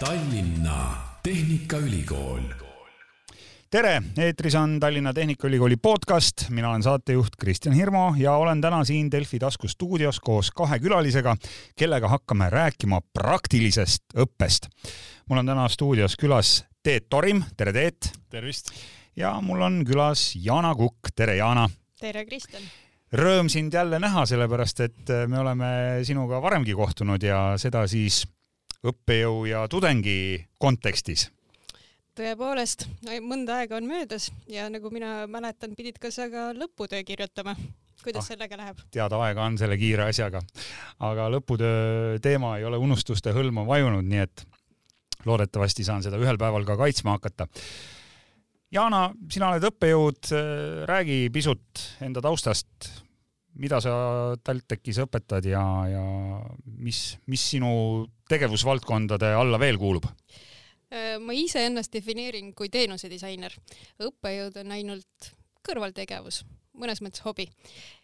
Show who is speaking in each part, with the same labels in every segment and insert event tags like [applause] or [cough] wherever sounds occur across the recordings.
Speaker 1: Tallinna Tehnikaülikool.
Speaker 2: tere, eetris on Tallinna Tehnikaülikooli podcast, mina olen saatejuht Kristjan Hirmu ja olen täna siin Delfi taskustuudios koos kahe külalisega, kellega hakkame rääkima praktilisest õppest. mul on täna stuudios külas Teet Torim, tere Teet!
Speaker 3: tervist!
Speaker 2: ja mul on külas Jana Kukk, tere Jana!
Speaker 4: tere, Kristjan!
Speaker 2: Rõõm sind jälle näha, sellepärast et me oleme sinuga varemgi kohtunud ja seda siis õppejõu ja tudengi kontekstis.
Speaker 4: tõepoolest, mõnda aega on möödas ja nagu mina mäletan, pidid ka sa ka lõputöö kirjutama. kuidas ah, sellega läheb?
Speaker 2: teada aega on selle kiire asjaga, aga lõputöö teema ei ole unustuste hõlma vajunud, nii et loodetavasti saan seda ühel päeval ka kaitsma hakata. Jana, sina oled õppejõud, räägi pisut enda taustast, mida sa TalTechis õpetad ja, ja mis, mis sinu tegevusvaldkondade alla veel kuulub?
Speaker 4: Äh, ma iseennast defineerin kui teenusedisainer. õppejõud on ainult kõrvaltegevus, mõnes mõttes hobi.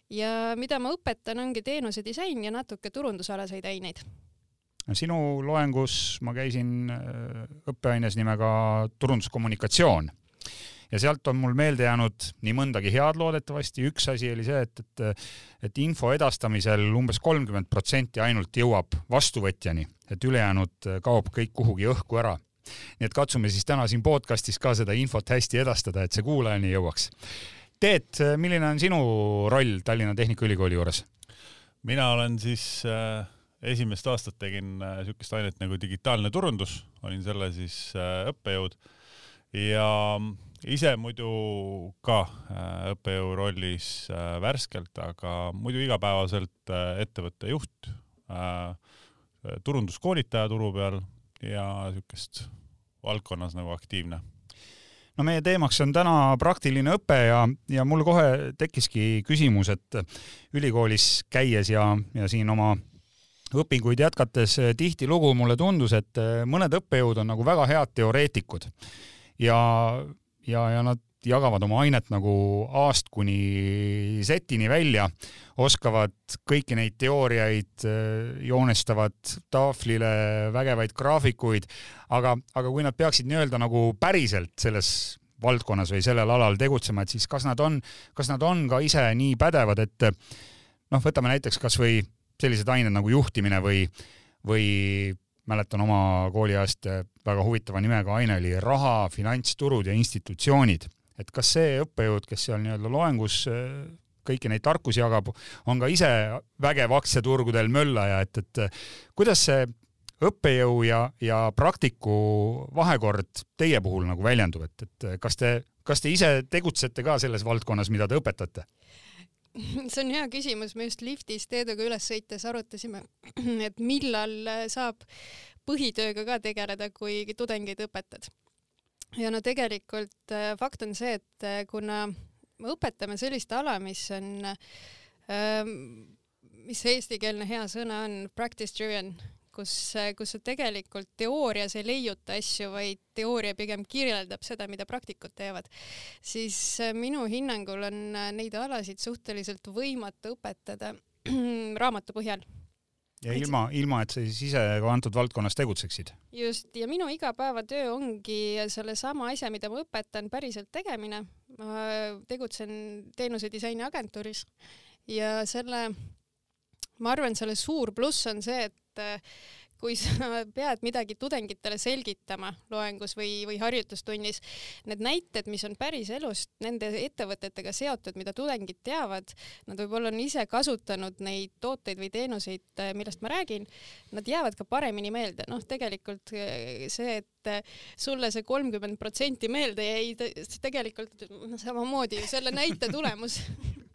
Speaker 4: ja mida ma õpetan, ongi teenusedisain ja natuke turundusalaseid aineid.
Speaker 2: sinu loengus ma käisin äh, õppeaines nimega turunduskommunikatsioon ja sealt on mul meelde jäänud nii mõndagi head loodetavasti, üks asi oli see, et, et et info edastamisel umbes kolmkümmend protsenti ainult jõuab vastuvõtjani, et ülejäänud kaob kõik kuhugi õhku ära. nii et katsume siis täna siin podcastis ka seda infot hästi edastada, et see kuulajani jõuaks. Teet, milline on sinu roll Tallinna Tehnikaülikooli juures?
Speaker 3: mina olen siis äh, esimest aastat tegin niisugust äh, ainet nagu digitaalne turundus, olin selle siis äh, õppejõud ja ise muidu ka äh, õppejõu rollis äh, värskelt, aga muidu igapäevaselt äh, ettevõtte juht, turunduskoolitaja turu peal ja niisugust valdkonnas nagu aktiivne.
Speaker 2: No meie teemaks on täna praktiline õpe ja, ja mul kohe tekkiski küsimus, et ülikoolis käies ja, ja siin oma õpinguid jätkates tihtilugu mulle tundus, et mõned õppejõud on nagu väga head teoreetikud. Ja ja, ja nad jagavad oma ainet nagu A-st kuni Z-ini välja, oskavad kõiki neid teooriaid, äh, joonestavad tahvlile vägevaid graafikuid, aga, aga kui nad peaksid nii-öelda nagu päriselt selles valdkonnas või sellel alal tegutsema, et siis kas nad on, kas nad on ka ise nii pädevad, et noh, võtame näiteks kasvõi sellised ained nagu juhtimine või, või mäletan oma kooliajast eh, väga huvitava nimega aine oli raha, finantsturud ja institutsioonid. et kas see õppejõud, kes seal nii-öelda loengus eh, kõiki neid tarkusi jagab, on ka ise vägev aktsiaturgudel möllaja, et, et eh, kuidas see õppejõu ja, ja praktiku vahekord teie puhul nagu väljendub, et, et kas te, kas te ise tegutsete ka selles valdkonnas, mida te õpetate? [laughs]
Speaker 4: see on hea küsimus, me just liftis Teeduga üles sõites arutasime, [clears throat] et millal saab põhitööga ka tegeleda, kui tudengeid õpetad. ja no tegelikult äh, fakt on see, et äh, kuna me õpetame sellist ala, mis on, mis see eestikeelne hea sõna on, practice driven kus, kus sa tegelikult teoorias ei leiuta asju, vaid teooria pigem kirjeldab seda, mida praktikud teevad, siis äh, minu hinnangul on äh, neid alasid suhteliselt võimatu õpetada [clears throat] raamatu põhjal
Speaker 2: ja ilma, ilma et sa siis ise ka antud valdkonnas tegutseksid.
Speaker 4: just, ja minu igapäevatöö ongi sellesama asja, mida ma õpetan, päriselt tegemine. ma tegutsen teenusedisaini agentuuris ja selle, ma arvan, selle suur pluss on see, et äh, kui sa [laughs] pead midagi tudengitele selgitama loengus või, või harjutustunnis, need näited, mis on päris elust nende ettevõtetega seotud, mida tudengid teavad, nad võib-olla on ise kasutanud neid tooteid või teenuseid, äh, millest ma räägin, nad jäävad ka paremini meelde. noh, tegelikult äh, see, et sulle see kolmkümmend protsenti meelde jäi, tegelikult noh, samamoodi selle näite tulemus [laughs]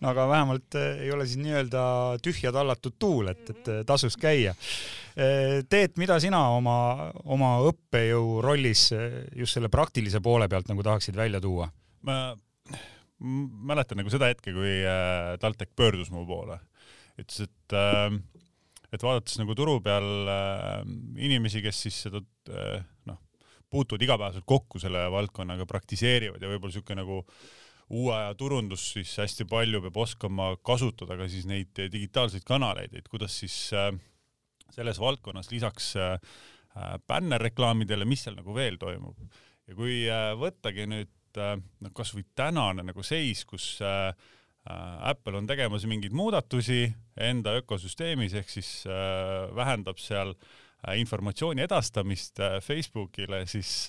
Speaker 2: no aga vähemalt eh, ei ole siis nii-öelda tühja tallatud tuul, et, et eh, tasus käia. Eh, Teet, mida sina oma, oma õppejõu rollis just selle praktilise poole pealt nagu tahaksid välja tuua?
Speaker 3: ma mäletan nagu seda hetke, kui TalTech pöördus mu poole, ütles, et et vaadates nagu turu peal inimesi, kes siis seda noh, puutuvad igapäevaselt kokku selle valdkonnaga, praktiseerivad ja võib-olla siuke nagu äh, uue aja turundus siis hästi palju peab oskama kasutada ka siis neid digitaalseid kanaleid, et kuidas siis äh, selles valdkonnas lisaks äh, äh, bännerreklaamidele, mis seal nagu veel toimub. ja kui võttagi nüüd noh, kasvõi tänane nagu seis, kus Apple on tegemas mingeid muudatusi enda ökosüsteemis ehk siis äh, vähendab seal informatsiooni edastamist Facebookile, siis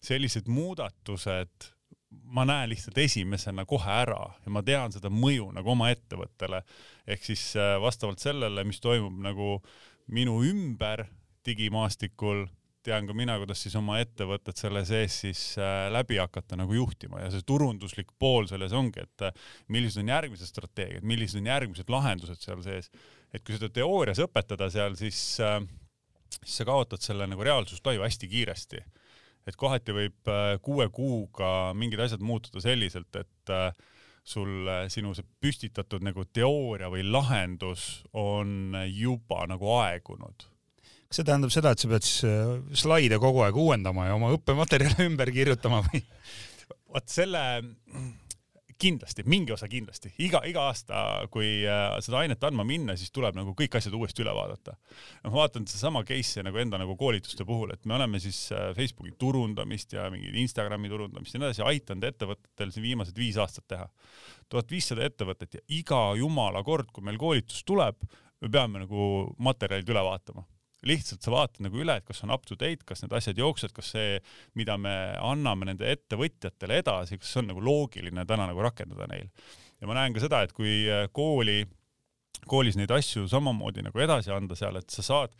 Speaker 3: sellised muudatused ma näen lihtsalt esimesena kohe ära ja ma tean seda mõju nagu oma ettevõttele. ehk siis äh, vastavalt sellele, mis toimub nagu minu ümber digimaastikul, tean ka mina, kuidas siis oma ettevõtet selle sees siis äh, läbi hakata nagu juhtima ja see turunduslik pool selles ongi, et äh, millised on järgmised strateegiad, millised on järgmised lahendused seal sees. et kui seda teoorias õpetada seal, siis, siis sa kaotad selle nagu reaalsustaju hästi kiiresti et kohati võib äh, kuue kuuga mingid asjad muutuda selliselt, et äh, sul sinu see püstitatud nagu teooria või lahendus on juba nagu aegunud.
Speaker 2: kas see tähendab seda, et sa pead siis äh, slaide kogu aeg uuendama ja oma õppematerjale [laughs] ümber kirjutama või?
Speaker 3: vot selle kindlasti, mingi osa kindlasti, iga, iga aasta, kui äh, seda ainet andma minna, siis tuleb nagu kõik asjad uuesti üle vaadata. noh, vaatan sedasama case'i nagu enda nagu koolituste puhul, et me oleme siis äh, Facebooki turundamist ja mingit Instagrami turundamist ja nii edasi aidanud ettevõtetel siin viimased viis aastat teha. tuhat viissada ettevõtet ja iga jumala kord, kui meil koolitus tuleb, me peame nagu materjalid üle vaatama lihtsalt sa vaatad nagu üle, et kas on up to date, kas need asjad jooksevad, kas see, mida me anname nende ettevõtjatele edasi, kas see on nagu loogiline täna nagu rakendada neil. ja ma näen ka seda, et kui äh, kooli, koolis neid asju samamoodi nagu edasi anda seal, et sa saad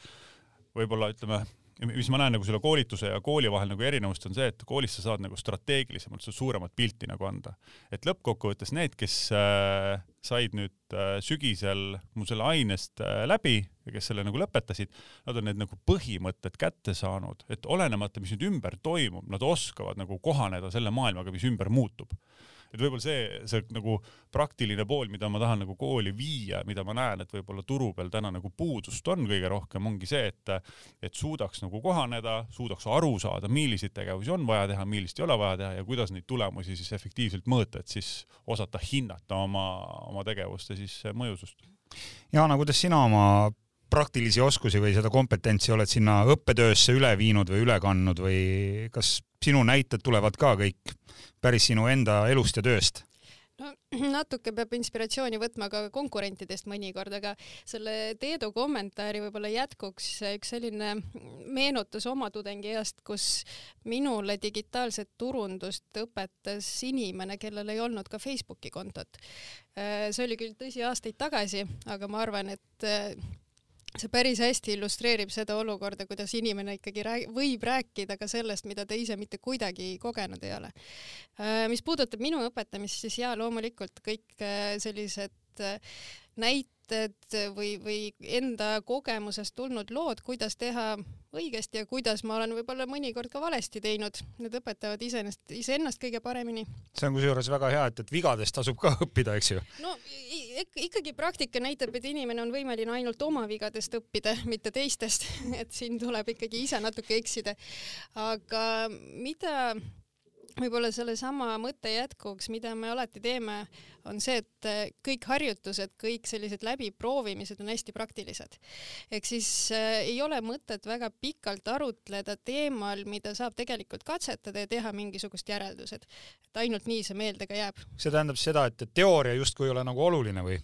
Speaker 3: võib-olla ütleme, mis ma näen nagu selle koolituse ja kooli vahel nagu erinevust on see, et koolis sa saad nagu strateegilisemalt suuremat pilti nagu anda. et lõppkokkuvõttes need, kes äh, said nüüd äh, sügisel mu selle ainest äh, läbi ja kes selle nagu lõpetasid, nad on need nagu põhimõtted kätte saanud, et olenemata, mis nüüd ümber toimub, nad oskavad nagu kohaneda selle maailmaga, mis ümber muutub et võib-olla see, see nagu praktiline pool, mida ma tahan nagu kooli viia, mida ma näen, et võib-olla turu peal täna nagu puudust on kõige rohkem, ongi see, et, et suudaks nagu kohaneda, suudaks aru saada, milliseid tegevusi on vaja teha, millist ei ole vaja teha ja kuidas neid tulemusi siis efektiivselt mõõta, et siis osata hinnata oma, oma tegevuste siis mõjusust.
Speaker 2: Jaana, kuidas sina oma praktilisi oskusi või seda kompetentsi oled sinna õppetöösse üle viinud või üle kandnud või kas sinu näited tulevad ka kõik päris sinu enda elust ja tööst?
Speaker 4: no [clears throat] natuke peab inspiratsiooni võtma ka konkurentidest mõnikord, aga selle Teedu kommentaari võib-olla jätkuks üks selline meenutus oma tudengieast, kus minule digitaalset turundust õpetas inimene, kellel ei olnud ka Facebooki kontot. see oli küll tõsi aastaid tagasi, aga ma arvan, et see päris hästi illustreerib seda olukorda, kuidas inimene ikkagi rääg võib rääkida ka sellest, mida ta ise mitte kuidagi kogenud ei ole. Äh, mis puudutab minu õpetamist, siis jaa, loomulikult kõik äh, sellised äh, näited või, või enda kogemusest tulnud lood, kuidas teha õigesti ja kuidas ma olen võib-olla mõnikord ka valesti teinud, need õpetavad iseenesest, iseennast kõige paremini.
Speaker 2: see on kusjuures väga hea, et, et vigadest tasub ka õppida, eks ju?
Speaker 4: no ikkagi praktika näitab, et inimene on võimeline ainult oma vigadest õppida, [laughs] mitte teistest, [laughs] et siin tuleb ikkagi ise natuke eksida. aga mida võib-olla sellesama mõtte jätkuks, mida me alati teeme, on see, et äh, kõik harjutused, kõik sellised läbiproovimised on hästi praktilised. ehk siis äh, ei ole mõtet väga pikalt arutleda teemal, mida saab tegelikult katsetada ja teha mingisugust järeldused. et ainult nii see meelde ka jääb.
Speaker 2: see tähendab seda, et teooria justkui ei ole nagu oluline või?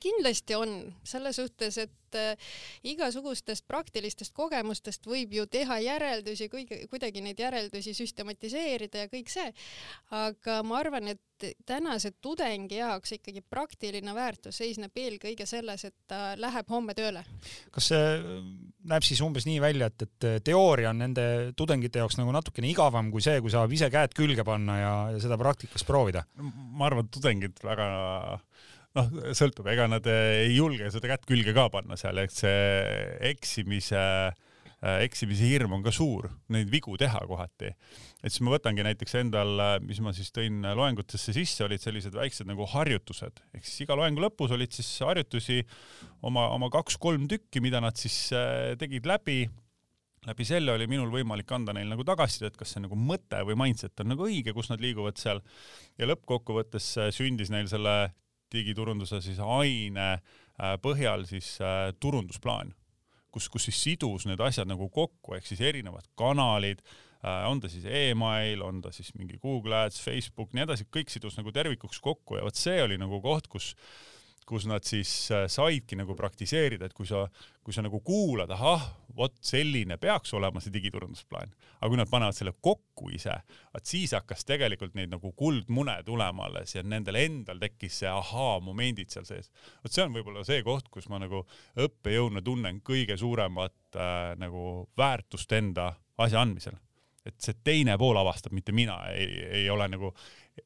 Speaker 4: Kindlasti on, selles suhtes, et äh, igasugustest praktilistest kogemustest võib ju teha järeldusi, kuidagi neid järeldusi süstematiseerida ja kõik see. aga ma arvan, et tänase tudengi jaoks ikkagi praktiline väärtus seisneb eelkõige selles, et ta läheb homme tööle.
Speaker 2: kas see näeb siis umbes nii välja, et, et teooria on nende tudengite jaoks nagu natukene igavam kui see, kui saab ise käed külge panna ja, ja seda praktikas proovida?
Speaker 3: ma arvan, et tudengid väga noh, sõltub, ega nad ei julge seda kätt külge ka panna seal, et see eksimise, äh, eksimise hirm on ka suur, neid vigu teha kohati. et siis ma võtangi näiteks endal, mis ma siis tõin loengutesse sisse, olid sellised väiksed nagu harjutused, ehk siis iga loengu lõpus olid siis harjutusi oma, oma kaks-kolm tükki, mida nad siis tegid läbi. Läbi selle oli minul võimalik anda neile nagu tagasisidet, kas see nagu mõte või mindset on nagu õige, kus nad liiguvad seal. Ja lõppkokkuvõttes sündis neil selle digiturunduse siis aine äh, põhjal siis äh, turundusplaan kus, kus siis sidus need asjad nagu kokku, ehk siis erinevad kanalid äh,, on ta siis email, on ta siis mingi Google Ads, Facebook, nii edasi, kõik sidus nagu tervikuks kokku ja vot see oli nagu koht, kus kus nad siis äh, saidki nagu praktiseerida, et kui sa, kui sa nagu kuulad, ahah, vot selline peaks olema see digiturundusplaan, aga kui nad panevad selle kokku ise, vaat siis hakkas tegelikult neid nagu kuldmune tulema alles ja nendel endal tekkis see ahaa-momendid seal sees. vot see on võib-olla see koht, kus ma nagu õppejõuna tunnen kõige suuremat äh, nagu väärtust enda asja andmisel et see teine pool avastab, mitte mina ei, ei ole nagu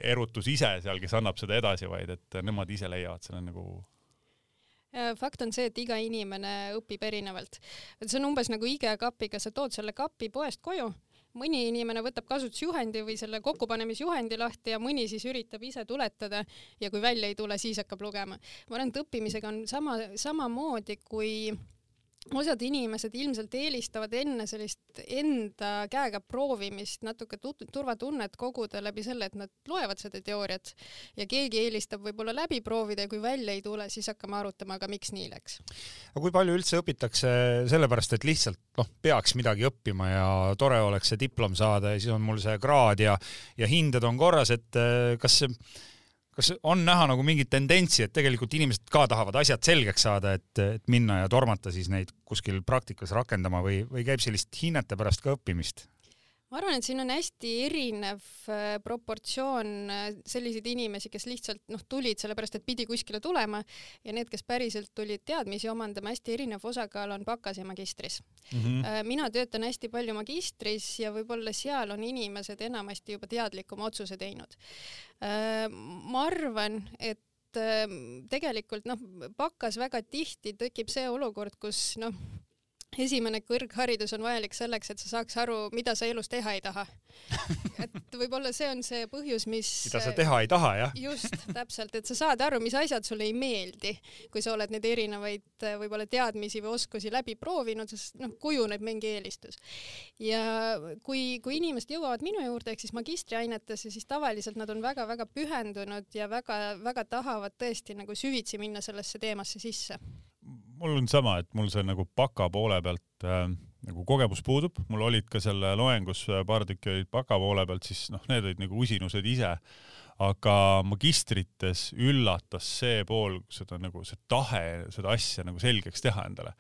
Speaker 3: erutus ise seal, kes annab seda edasi, vaid et nemad ise leiavad selle nagu
Speaker 4: fakt on see, et iga inimene õpib erinevalt. see on umbes nagu IKEA kapiga, sa tood selle kapi poest koju, mõni inimene võtab kasutusjuhendi või selle kokkupanemisjuhendi lahti ja mõni siis üritab ise tuletada ja kui välja ei tule, siis hakkab lugema. ma arvan, et õppimisega on sama, samamoodi kui osad inimesed ilmselt eelistavad enne sellist enda käega proovimist natuke turvatunnet koguda läbi selle, et nad loevad seda teooriat ja keegi eelistab võib-olla läbi proovida ja kui välja ei tule, siis hakkame arutama, aga miks nii läks.
Speaker 2: aga kui palju üldse õpitakse sellepärast, et lihtsalt noh, peaks midagi õppima ja tore oleks see diplom saada ja siis on mul see kraad ja, ja hinded on korras, et eh, kas see kas on näha nagu mingit tendentsi, et tegelikult inimesed ka tahavad asjad selgeks saada, et, et minna ja tormata siis neid kuskil praktikas rakendama või, või käib sellist hinnete pärast ka õppimist?
Speaker 4: Ma arvan, et siin on hästi erinev äh, proportsioon äh, selliseid inimesi, kes lihtsalt noh, tulid sellepärast, et pidi kuskile tulema ja need, kes päriselt tulid teadmisi omandama, hästi erinev osakaal on bakas ja magistris mm. -hmm. mina töötan hästi palju magistris ja võib-olla seal on inimesed enamasti juba teadlikuma otsuse teinud. ma arvan, et tegelikult noh, bakas väga tihti tekib see olukord, kus noh, esimene kõrgharidus on vajalik selleks, et sa saaks aru, mida sa elus teha ei taha. et võib-olla see on see põhjus, mis
Speaker 2: mida sa teha ei taha, jah?
Speaker 4: just, täpselt, et sa saad aru, mis asjad sulle ei meeldi, kui sa oled neid erinevaid võib-olla teadmisi või oskusi läbi proovinud, sest noh, kujuneb mingi eelistus. ja kui, kui inimesed jõuavad minu juurde ehk siis magistriainetesse, siis tavaliselt nad on väga-väga pühendunud ja väga-väga tahavad tõesti nagu süvitsi minna sellesse teemasse sisse
Speaker 3: mul on sama, et mul see nagu baka poole pealt äh, nagu kogemus puudub, mul olid ka selle loengus äh, paar tükki olid baka poole pealt, siis noh, need olid nagu usinused ise, aga magistrites üllatas see pool, seda nagu see tahe seda asja nagu selgeks teha endale.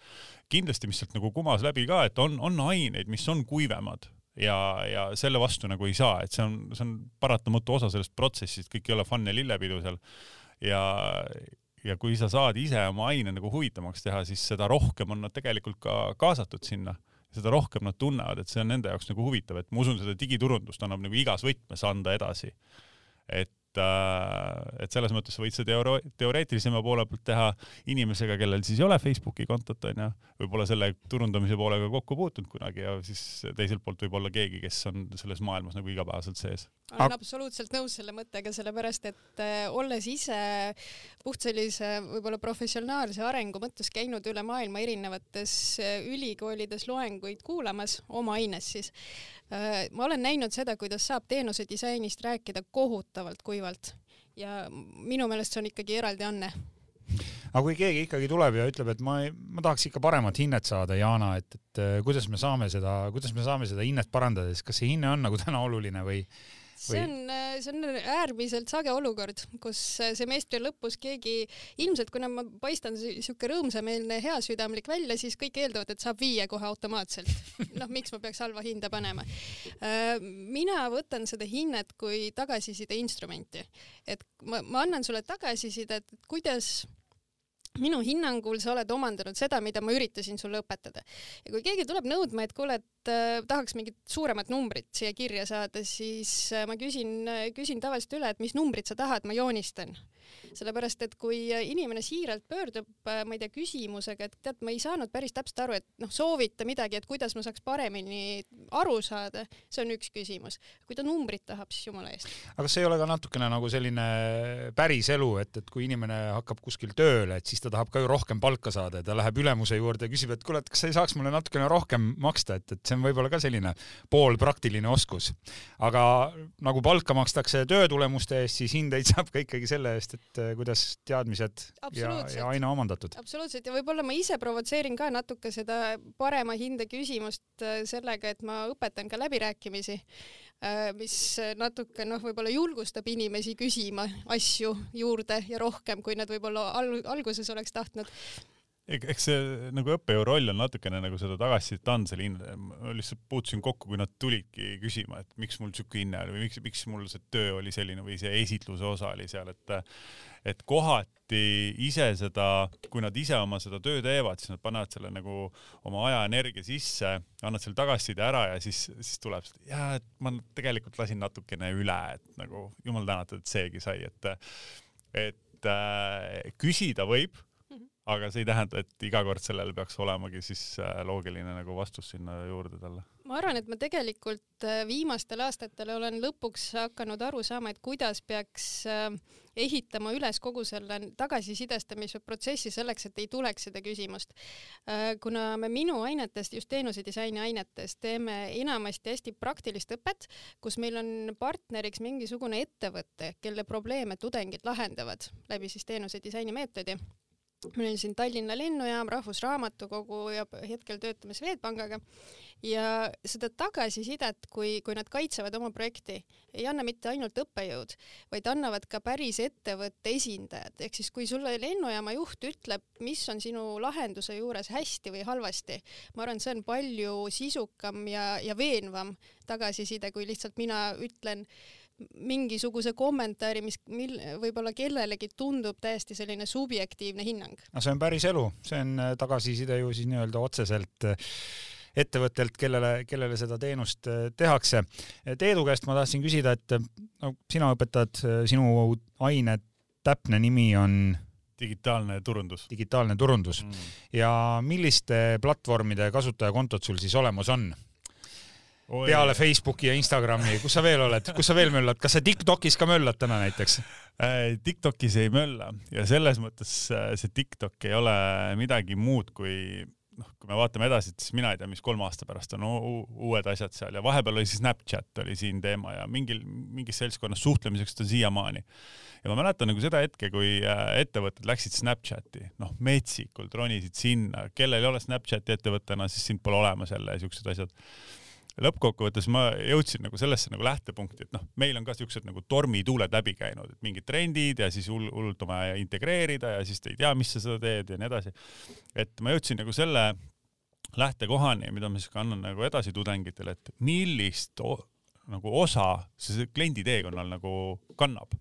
Speaker 3: kindlasti, mis sealt nagu kumas läbi ka, et on, on aineid, mis on kuivemad ja, ja selle vastu nagu ei saa, et see on, see on paratamatu osa sellest protsessist, kõik ei ole fun ja lillepidu seal. Ja ja kui sa saad ise oma aine nagu huvitavamaks teha, siis seda rohkem on nad tegelikult ka kaasatud sinna, seda rohkem nad tunnevad, et see on nende jaoks nagu huvitav, et ma usun, seda digiturundust annab nagu igas võtmes anda edasi. et et, äh, et selles mõttes võid sa teoro-, teoreetilisema poole pealt teha inimesega, kellel siis ei ole Facebooki kontot, onju, võib-olla selle turundamise poolega kokku puutunud kunagi ja siis teiselt poolt võib olla keegi, kes on selles maailmas nagu igapäevaselt sees.
Speaker 4: olen absoluutselt nõus selle mõttega, sellepärast et äh, olles ise puht sellise võib-olla professionaalse arengu mõttes käinud üle maailma erinevates äh, ülikoolides loenguid kuulamas, oma aines siis ma olen näinud seda, kuidas saab teenuse disainist rääkida kohutavalt kuivalt. Ja minu meelest see on ikkagi eraldi anne.
Speaker 2: Aga kui keegi ikkagi tuleb ja ütleb, et ma, ma tahaks ikka paremat hinnet saada, Jana, et, et äh, kuidas me saame seda, kuidas me saame seda hinnet parandada, siis kas see hinne on nagu täna oluline või,
Speaker 4: see on, äh, see on äärmiselt sage olukord, kus äh, semestri lõpus keegi, ilmselt kuna ma paistan siuke rõõmsameelne, heasüdamlik välja, siis kõik eeldavad, et saab viie kohe automaatselt. [laughs] noh, miks ma peaks halva hinda panema? Äh, mina võtan seda hinnet kui tagasiside instrumenti, et ma, ma annan sulle tagasisidet, et kuidas minu hinnangul sa oled omandanud seda, mida ma üritasin sulle õpetada. ja kui keegi tuleb nõudma, et kuule, et äh, tahaks mingit suuremat numbrit siia kirja saada, siis äh, ma küsin, küsin tavaliselt üle, et mis numbrit sa tahad, ma joonistan sellepärast et kui inimene siiralt pöördub, äh, ma ei tea, küsimusega, et tead, ma ei saanud päris täpselt aru, et noh, soovita midagi, et kuidas ma saaks paremini aru saada, see on üks küsimus. kui ta numbrit tahab, siis jumala eest.
Speaker 2: aga kas ei ole ka natukene nagu selline päris elu, et, et kui inimene hakkab kuskil tööle, et siis ta tahab ka ju rohkem palka saada ja ta läheb ülemuse juurde ja küsib, et kuule, et kas sa ei saaks mulle natukene rohkem maksta, et, et see on võib-olla ka selline poolpraktiline oskus. aga nagu palka makstakse töötulemuste eest, siis hindeid [laughs] saab ka ikkagi selle eest, et äh, kuidas teadmised ja, ja aina omandatud.
Speaker 4: absoluutselt ja võib-olla ma ise provotseerin ka natuke seda parema hinde küsimust äh, sellega, et ma õpetan ka läbirääkimisi, mis natuke noh, võib-olla julgustab inimesi küsima asju juurde ja rohkem, kui nad võib-olla al alguses oleks tahtnud
Speaker 3: eks see nagu õppejõu roll on natukene nagu seda tagasisidet anda selle hinne, ma lihtsalt puutusin kokku, kui nad tulidki küsima, et miks mul siuke hinne oli või miks, miks mul see töö oli selline või see esitluse osa oli seal, et et kohati ise seda, kui nad ise oma seda tööd teevad, siis nad panevad selle nagu oma aja, energia sisse, annavad selle tagasiside ära ja siis, siis tuleb, jaa, et ma tegelikult lasin natukene üle, et nagu jumal tänatud, et seegi sai, et et äh, küsida võib aga see ei tähenda, et iga kord sellele peaks olemagi siis äh, loogiline nagu vastus sinna juurde talle.
Speaker 4: ma arvan, et ma tegelikult äh, viimastel aastatel olen lõpuks hakanud aru saama, et kuidas peaks äh, ehitama üles kogu selle tagasisidestamise protsessi selleks, et ei tuleks seda küsimust. kuna me minu ainetest, just teenusedisaini ainetest, teeme enamasti hästi praktilist õpet, kus meil on partneriks mingisugune ettevõte, kelle probleeme tudengid lahendavad läbi siis teenusedisaini meetodi meil on siin Tallinna lennujaam, Rahvusraamatukogu ja hetkel töötame Swedbankiga. Ja seda tagasisidet, kui, kui nad kaitsevad oma projekti, ei anna mitte ainult õppejõud, vaid annavad ka päris ettevõtte esindajad, ehk siis kui sulle lennujaama juht ütleb, mis on sinu lahenduse juures hästi või halvasti, ma arvan, see on palju sisukam ja, ja veenvam tagasiside, kui lihtsalt mina ütlen mingisuguse kommentaari, mis mil, võib-olla kellelegi tundub täiesti selline subjektiivne hinnang.
Speaker 2: no see on päris elu, see on äh, tagasiside ju siis nii-öelda otseselt äh, ettevõttelt, kellele, kellele seda teenust äh, tehakse. Teedu käest ma tahtsin küsida, et no sina õpetad, sinu aine täpne nimi on
Speaker 3: digitaalne turundus.
Speaker 2: digitaalne turundus mm. ja milliste platvormide kasutajakontod sul siis olemas on? Oi. peale Facebooki ja Instagrami, kus sa veel oled, kus sa veel möllad, kas sa Tiktokis ka möllad täna näiteks?
Speaker 3: Äh, Tiktokis ei mölla ja selles mõttes äh, see Tiktok ei ole midagi muud kui noh, kui me vaatame edasi, siis mina ei tea, mis kolme aasta pärast on uued asjad seal ja vahepeal oli siis Snapchat oli siin teema ja mingil, mingis seltskonnas suhtlemiseks ta on siiamaani. ja ma mäletan nagu seda hetke, kui äh, ettevõtted läksid Snapchati, noh, metsikult ronisid sinna, kellel ei ole Snapchati ettevõttena, siis sind pole olemas jälle ja siuksed asjad lõppkokkuvõttes ma jõudsin nagu sellesse nagu lähtepunkti, et noh, meil on ka siuksed nagu tormituuled läbi käinud, et mingid trendid ja siis hull, hullult on vaja integreerida ja siis te ei tea, mis sa seda teed ja nii edasi. et ma jõudsin nagu selle lähtekohani, mida ma siis ka annan nagu edasi tudengitele, et millist nagu osa see kliendi teekonnal nagu kannab,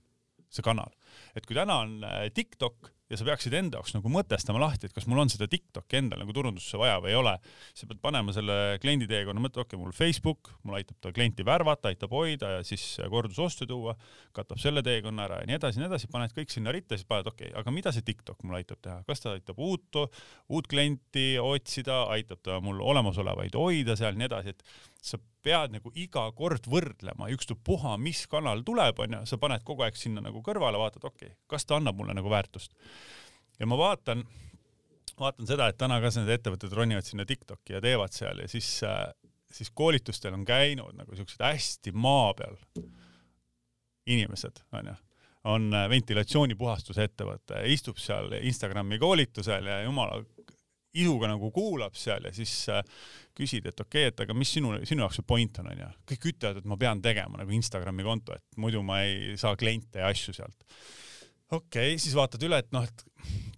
Speaker 3: see kanal. et kui täna on äh, TikTok ja sa peaksid enda jaoks nagu mõtestama lahti, et kas mul on seda TikTok'i endal nagu turundusse vaja või ei ole. sa pead panema selle kliendi teekonna mõtte, okei okay,, mul Facebook, mul aitab ta klienti värvata, aitab hoida ja siis kordusoste tuua, katab selle teekonna ära ja nii edasi, nii edasi, paned kõik sinna ritta, siis paned okei okay,, aga mida see TikTok mul aitab teha, kas ta aitab uut, uut klienti otsida, aitab ta mul olemasolevaid hoida seal, nii edasi, et sa pead nagu iga kord võrdlema, ükstapuha, mis kanal tuleb, onju, sa paned kogu aeg sinna nagu kõrvale, vaatad, okei okay,, kas ta annab mulle nagu väärtust. ja ma vaatan, vaatan seda, et täna ka need ettevõtted ronivad sinna Tiktoki ja teevad seal ja siis, siis koolitustel on käinud nagu siuksed hästi maa peal inimesed, onju on ventilatsioonipuhastuse ettevõte, istub seal Instagrami koolitusel ja jumala isuga nagu kuulab seal ja siis äh, küsid, et okei okay,, et aga mis sinu, sinu jaoks see point on, onju. kõik ütlevad, et ma pean tegema nagu Instagrami konto, et muidu ma ei saa kliente ja asju sealt. okei okay,, siis vaatad üle, et noh, et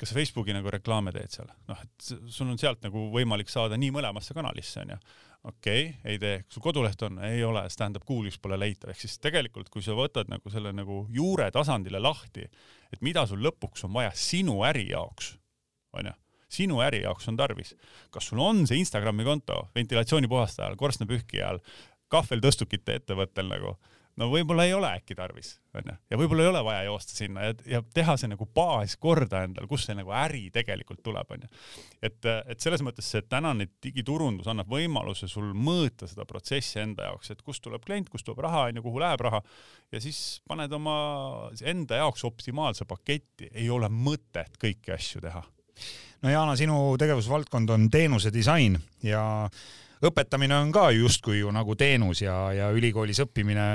Speaker 3: kas Facebooki nagu reklaame teed seal, noh, et sul on sealt nagu võimalik saada nii mõlemasse kanalisse, onju okei okay,, ei tee, su koduleht on, ei ole, stand-up kuulis pole leitav, ehk siis tegelikult, kui sa võtad nagu selle nagu juure tasandile lahti, et mida sul lõpuks on vaja sinu äri jaoks, onju sinu äri jaoks on tarvis. kas sul on see Instagrami konto ventilatsioonipuhastajal, korstnapühkijal, kahveltõstukite ettevõttel nagu, no võib-olla ei ole äkki tarvis, onju, ja võib-olla ei ole vaja joosta sinna ja, ja teha see nagu baas korda endal, kus see nagu äri tegelikult tuleb, onju. et, et selles mõttes see tänane digiturundus annab võimaluse sul mõõta seda protsessi enda jaoks, et kust tuleb klient, kust tuleb raha, onju, kuhu läheb raha. Ja siis paned oma enda jaoks optimaalse paketti, ei ole mõtet kõiki asju teha
Speaker 2: no Jana, sinu tegevusvaldkond on teenuse disain ja õpetamine on ka justkui ju nagu teenus ja, ja ülikoolis õppimine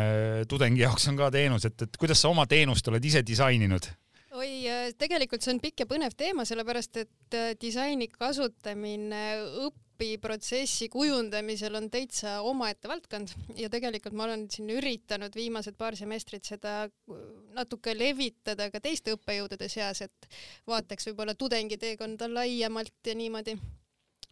Speaker 2: tudengi jaoks on ka teenus, et, et kuidas sa oma teenust oled ise disaininud?
Speaker 4: oi, tegelikult see on pikk ja põnev teema, sellepärast et disaini kasutamine õpiprotsessi kujundamisel on täitsa omaette valdkond. Ja tegelikult ma olen siin üritanud viimased paar semestrit seda natuke levitada ka teiste õppejõudude seas, et vaataks võib-olla tudengiteekonda laiemalt ja niimoodi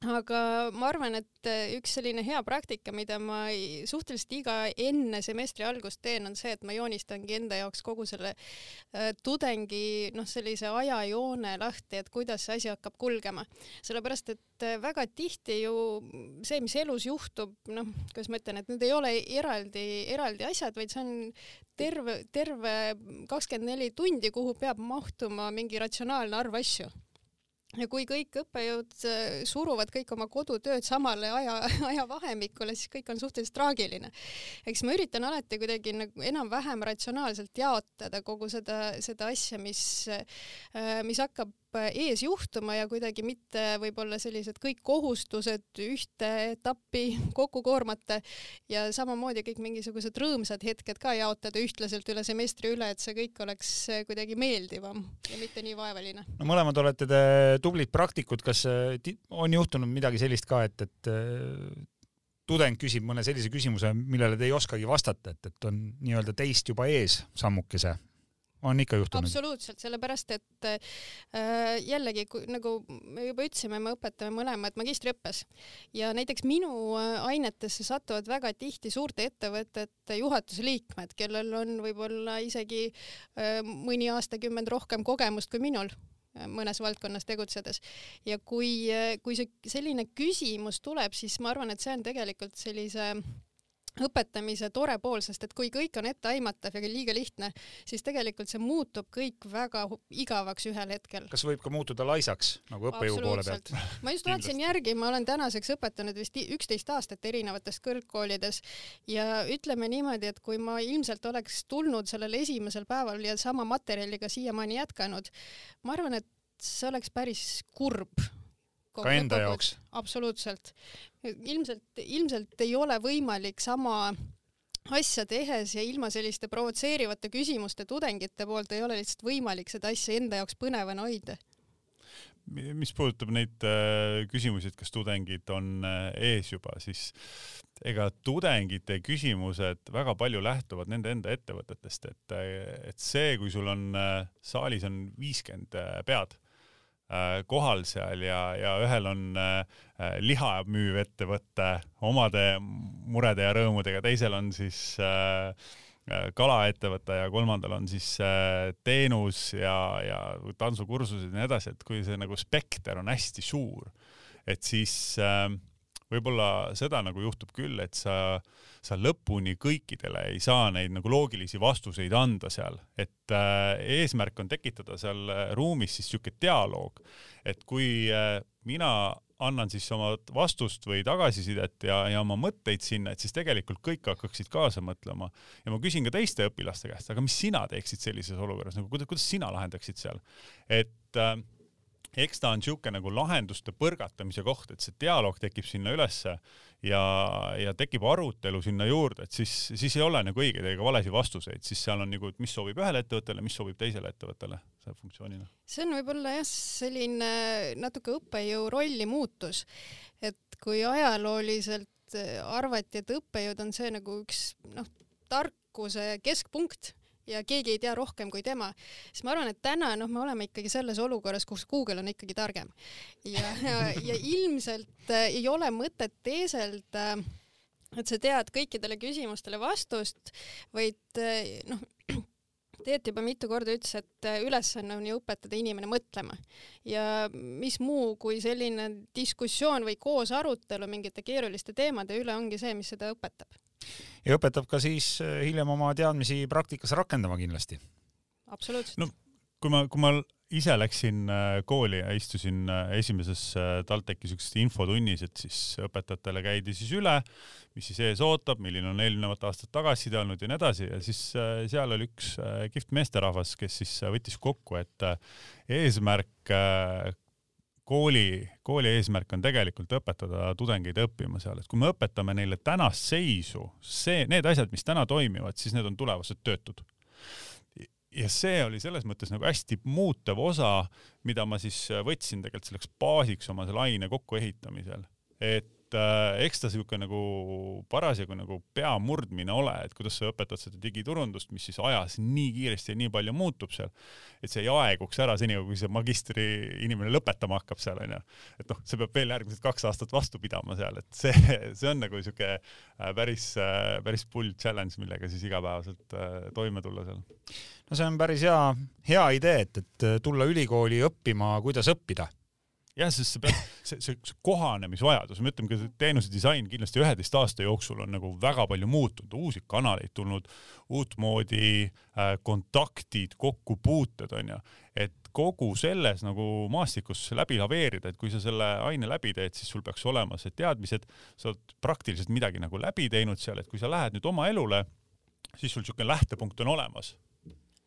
Speaker 4: aga ma arvan, et äh, üks selline hea praktika, mida ma suhteliselt iga enne semestri algust teen, on see, et ma joonistangi enda jaoks kogu selle äh, tudengi noh, sellise ajajoone lahti, et kuidas see asi hakkab kulgema. sellepärast, et äh, väga tihti ju see, mis elus juhtub, noh, kuidas ma ütlen, et need ei ole eraldi, eraldi asjad, vaid see on terve, terve kakskümmend neli tundi, kuhu peab mahtuma mingi ratsionaalne arv asju ja kui kõik õppejõud äh, suruvad kõik oma kodutööd samale aja, [laughs] ajavahemikule, siis kõik on suhteliselt traagiline. eks ma üritan alati kuidagi nagu enam-vähem ratsionaalselt jaotada kogu seda, seda asja, mis, äh, mis hakkab ees juhtuma ja kuidagi mitte võib-olla sellised kõik kohustused ühte etappi [laughs] kokku koormata ja samamoodi kõik mingisugused rõõmsad hetked ka jaotada ühtlaselt üle semestri üle, et see kõik oleks kuidagi meeldivam ja mitte nii vaevaline.
Speaker 2: no mõlemad olete te tublid praktikud, kas äh, on juhtunud midagi sellist ka, et, et äh, tudeng küsib mõne sellise küsimuse, millele te ei oskagi vastata, et, et on nii-öelda teist juba ees sammukese on ikka juhtunud?
Speaker 4: absoluutselt, sellepärast et äh, jällegi, nagu me juba ütlesime, me õpetame mõlemad magistriõppes ja näiteks minu äh, ainetesse satuvad väga tihti suurte ettevõtete juhatuse liikmed, kellel on võib-olla isegi äh, mõni aastakümmend rohkem kogemust kui minul äh, mõnes valdkonnas tegutsedes. ja kui, äh, kui see selline küsimus tuleb, siis ma arvan, et see on tegelikult sellise äh, õpetamise tore pool, sest et kui kõik on etteaimatav ja liiga lihtne, siis tegelikult see muutub kõik väga igavaks ühel hetkel.
Speaker 2: kas võib ka muutuda laisaks nagu õppejõu poole pealt?
Speaker 4: ma just vaatasin järgi, ma olen tänaseks õpetanud vist üksteist aastat erinevates kõrgkoolides ja ütleme niimoodi, et kui ma ilmselt oleks tulnud sellel esimesel päeval ja sama materjaliga siiamaani jätkanud, ma arvan, et see oleks päris kurb
Speaker 2: ka enda jaoks?
Speaker 4: absoluutselt. ilmselt, ilmselt ei ole võimalik sama asja tehes ja ilma selliste provotseerivate küsimuste tudengite poolt ei ole lihtsalt võimalik seda asja enda jaoks põnevana hoida
Speaker 3: mis puudutab neid äh, küsimusi, et kas tudengid on äh, ees juba, siis ega tudengite küsimused väga palju lähtuvad nende enda ettevõtetest, et, et see, kui sul on äh, saalis on viiskümmend pead Äh, kohal seal ja, ja ühel on äh, liha müüv ettevõte omade murede ja rõõmudega, teisel on siis äh, kalaettevõte ja kolmandal on siis teenus ja, ja tantsukursused ja nii edasi, et kui see nagu spekter on hästi suur, et siis äh, võib-olla seda nagu juhtub küll, et sa, sa lõpuni kõikidele ei saa neid nagu loogilisi vastuseid anda seal, et äh, eesmärk on tekitada seal äh, ruumis siis siuke dialoog, et kui äh, mina annan siis oma vastust või tagasisidet ja, ja oma mõtteid sinna, et siis tegelikult kõik hakkaksid kaasa mõtlema. ja ma küsin ka teiste õpilaste käest, aga mis sina teeksid sellises olukorras, nagu kuidas, kuidas sina lahendaksid seal, et äh, eks ta on niisugune nagu lahenduste põrgatamise koht, et see dialoog tekib sinna ülesse ja, ja tekib arutelu sinna juurde, et siis, siis ei ole nagu õigeid ega valesid vastuseid, siis seal on nagu, et mis sobib ühele ettevõttele, mis sobib teisele ettevõttele, see funktsioonina.
Speaker 4: see on võib-olla jah, selline natuke õppejõu rolli muutus, et kui ajalooliselt arvati, et õppejõud on see nagu üks noh, tarkuse keskpunkt ja keegi ei tea rohkem kui tema, siis ma arvan, et täna noh, me oleme ikkagi selles olukorras, kus Google on ikkagi targem. Ja, ja, [laughs] ja ilmselt äh, ei ole mõtet teeselda äh, et sa tead kõikidele küsimustele vastust, vaid äh, noh, [clears throat] Teet juba mitu korda ütles, et äh, ülesanne on ju õpetada inimene mõtlema. Ja mis muu kui selline diskussioon või koos arutelu mingite keeruliste teemade üle ongi see, mis seda õpetab
Speaker 2: ja õpetab ka siis äh, hiljem oma teadmisi praktikas rakendama kindlasti.
Speaker 4: absoluutselt.
Speaker 3: no kui ma, kui ma ise läksin äh, kooli ja istusin äh, esimeses TalTechi siukses infotunnis, et siis õpetajatele käidi siis üle, mis siis ees ootab, milline on eelnevat aastat tagasiside olnud ja nii edasi ja siis seal oli üks kihvt meesterahvas, kes siis võttis kokku, et eesmärk kooli, kooli eesmärk on tegelikult õpetada tudengeid õppima seal, et kui me õpetame neile tänast seisu, see, need asjad, mis täna toimivad, siis need on tulevased töötud. ja see oli selles mõttes nagu hästi muutev osa, mida ma siis võtsin tegelikult selleks baasiks oma selle aine kokkuehitamisel, et et äh, eks ta niisugune nagu parasjagu nagu pea murdmine ole, et kuidas sa õpetad seda digiturundust, mis siis ajas nii kiiresti ja nii palju muutub seal, et see ei aeguks ära senikaua, kui see magistri inimene lõpetama hakkab seal onju. et noh, see peab veel järgmised kaks aastat vastu pidama seal, et see, [laughs] see on nagu niisugune äh, päris, äh, päris pull challenge, millega siis igapäevaselt äh, toime tulla seal.
Speaker 2: no see on päris hea, hea idee, et, et tulla ülikooli õppima, kuidas õppida
Speaker 3: jah, sest see peab, [laughs] see, see, see kohanemisvajadus, me ütleme teenuse disain kindlasti üheteist aasta jooksul on nagu väga palju muutunud, uusi kanaleid tulnud, uutmoodi äh, kontaktid, kokkupuuted onju, et kogu selles nagu maastikus läbi laveerida, et kui sa selle aine läbi teed, siis sul peaks olema see teadmised, sa oled praktiliselt midagi nagu läbi teinud seal, et kui sa lähed nüüd oma elule, siis sul niisugune lähtepunkt on olemas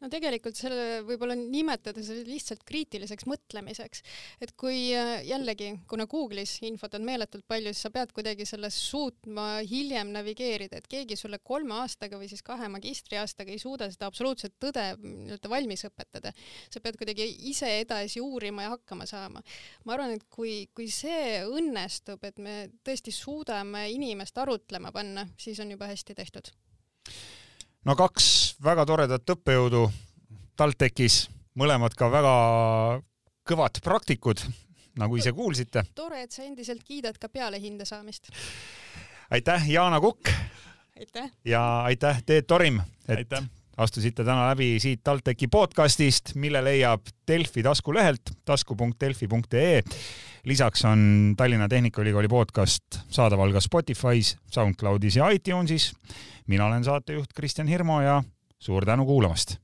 Speaker 4: no tegelikult selle võib-olla nimetada seda lihtsalt kriitiliseks mõtlemiseks, et kui äh, jällegi, kuna Google'is infot on meeletult palju, siis sa pead kuidagi selles suutma hiljem navigeerida, et keegi sulle kolme aastaga või siis kahe magistriaastaga ei suuda seda absoluutset tõde nii-öelda valmis õpetada. sa pead kuidagi ise edasi uurima ja hakkama saama. ma arvan, et kui, kui see õnnestub, et me tõesti suudame inimest arutlema panna, siis on juba hästi tehtud
Speaker 2: no kaks väga toredat õppejõudu TalTechis, mõlemad ka väga kõvad praktikud, nagu ise kuulsite.
Speaker 4: tore, et sa endiselt kiidad ka peale hinde saamist.
Speaker 2: aitäh, Jaana Kukk.
Speaker 4: aitäh.
Speaker 2: ja aitäh, Teet Torim, et
Speaker 3: aitäh.
Speaker 2: astusite täna läbi siit TalTechi podcastist, mille leiab Delfi taskulehelt tasku.delfi.ee. lisaks on Tallinna Tehnikaülikooli podcast saadaval ka Spotify's, SoundCloudis ja iTunesis mina olen saatejuht Kristjan Hirmu ja suur tänu kuulamast.